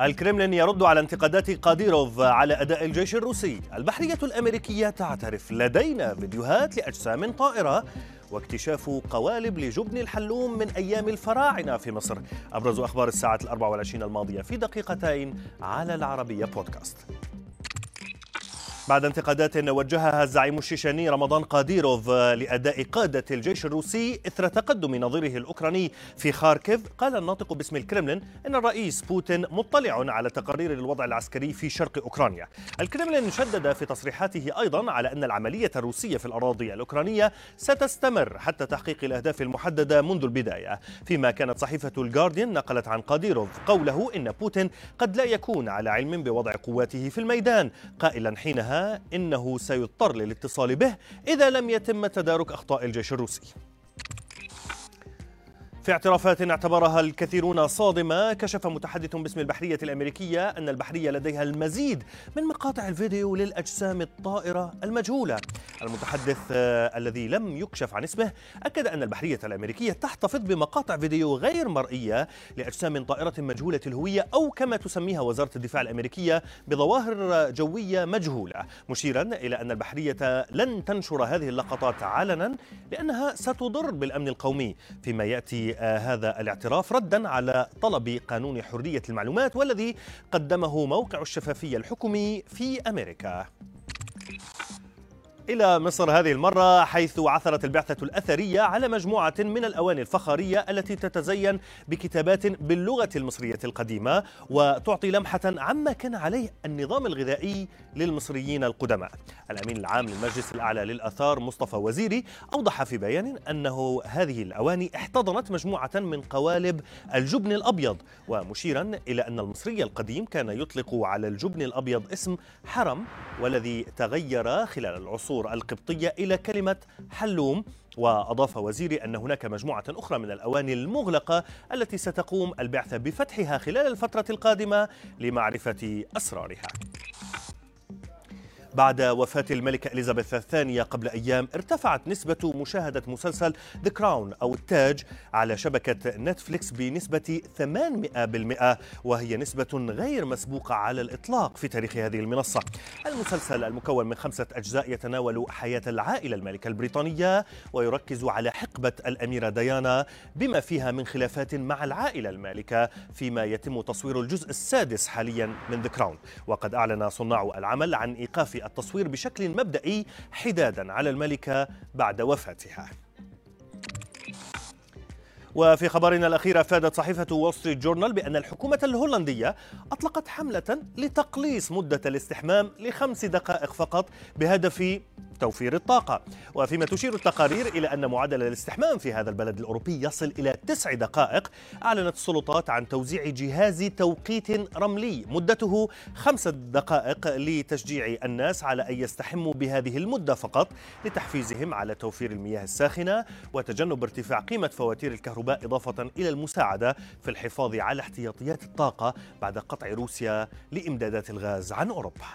الكرملين يرد على انتقادات قاديروف على أداء الجيش الروسي. البحرية الأمريكية تعترف لدينا فيديوهات لأجسام طائرة واكتشاف قوالب لجبن الحلوم من أيام الفراعنة في مصر. أبرز أخبار الساعة الأربع والعشرين الماضية في دقيقتين على العربية بودكاست. بعد انتقادات وجهها الزعيم الشيشاني رمضان قاديروف لأداء قادة الجيش الروسي إثر تقدم نظيره الأوكراني في خاركيف قال الناطق باسم الكرملين إن الرئيس بوتين مطلع على تقارير الوضع العسكري في شرق أوكرانيا. الكرملين شدد في تصريحاته أيضا على أن العملية الروسية في الأراضي الأوكرانية ستستمر حتى تحقيق الأهداف المحددة منذ البداية. فيما كانت صحيفة الجارديان نقلت عن قاديروف قوله إن بوتين قد لا يكون على علم بوضع قواته في الميدان قائلا حينها إنه سيضطر للاتصال به إذا لم يتم تدارك أخطاء الجيش الروسي. في اعترافات اعتبرها الكثيرون صادمة كشف متحدث باسم البحرية الأمريكية أن البحرية لديها المزيد من مقاطع الفيديو للأجسام الطائرة المجهولة. المتحدث آه الذي لم يكشف عن اسمه أكد أن البحرية الأمريكية تحتفظ بمقاطع فيديو غير مرئية لأجسام طائرة مجهولة الهوية أو كما تسميها وزارة الدفاع الأمريكية بظواهر جوية مجهولة مشيرا إلى أن البحرية لن تنشر هذه اللقطات علنا لأنها ستضر بالأمن القومي فيما يأتي هذا الاعتراف ردا على طلب قانون حرية المعلومات والذي قدمه موقع الشفافية الحكومي في أمريكا. إلى مصر هذه المرة حيث عثرت البعثة الأثرية على مجموعة من الأواني الفخارية التي تتزين بكتابات باللغة المصرية القديمة وتعطي لمحة عما كان عليه النظام الغذائي للمصريين القدماء. الأمين العام للمجلس الأعلى للآثار مصطفى وزيري أوضح في بيان أنه هذه الأواني احتضنت مجموعة من قوالب الجبن الأبيض ومشيرا إلى أن المصري القديم كان يطلق على الجبن الأبيض اسم حرم والذي تغير خلال العصور. العصور القبطية إلى كلمة حلوم وأضاف وزيري أن هناك مجموعة أخرى من الأواني المغلقة التي ستقوم البعثة بفتحها خلال الفترة القادمة لمعرفة أسرارها. بعد وفاة الملكة إليزابيث الثانية قبل أيام ارتفعت نسبة مشاهدة مسلسل The Crown أو التاج على شبكة نتفليكس بنسبة 800% وهي نسبة غير مسبوقة على الإطلاق في تاريخ هذه المنصة. المسلسل المكون من خمسة أجزاء يتناول حياة العائلة الملكة البريطانية ويركز على حقبة الأميرة ديانا بما فيها من خلافات مع العائلة المالكة فيما يتم تصوير الجزء السادس حاليا من The Crown وقد أعلن صناع العمل عن إيقاف التصوير بشكل مبدئي حدادا على الملكة بعد وفاتها. وفي خبرنا الأخير أفادت صحيفة وول ستريت جورنال بأن الحكومة الهولندية أطلقت حملة لتقليص مدة الاستحمام لخمس دقائق فقط بهدف توفير الطاقة. وفيما تشير التقارير إلى أن معدل الاستحمام في هذا البلد الأوروبي يصل إلى تسع دقائق أعلنت السلطات عن توزيع جهاز توقيت رملي. مدته خمسة دقائق لتشجيع الناس على أن يستحموا بهذه المدة فقط لتحفيزهم على توفير المياه الساخنة وتجنب ارتفاع قيمة فواتير الكهرباء إضافة إلى المساعدة في الحفاظ على احتياطيات الطاقة بعد قطع روسيا لإمدادات الغاز عن أوروبا.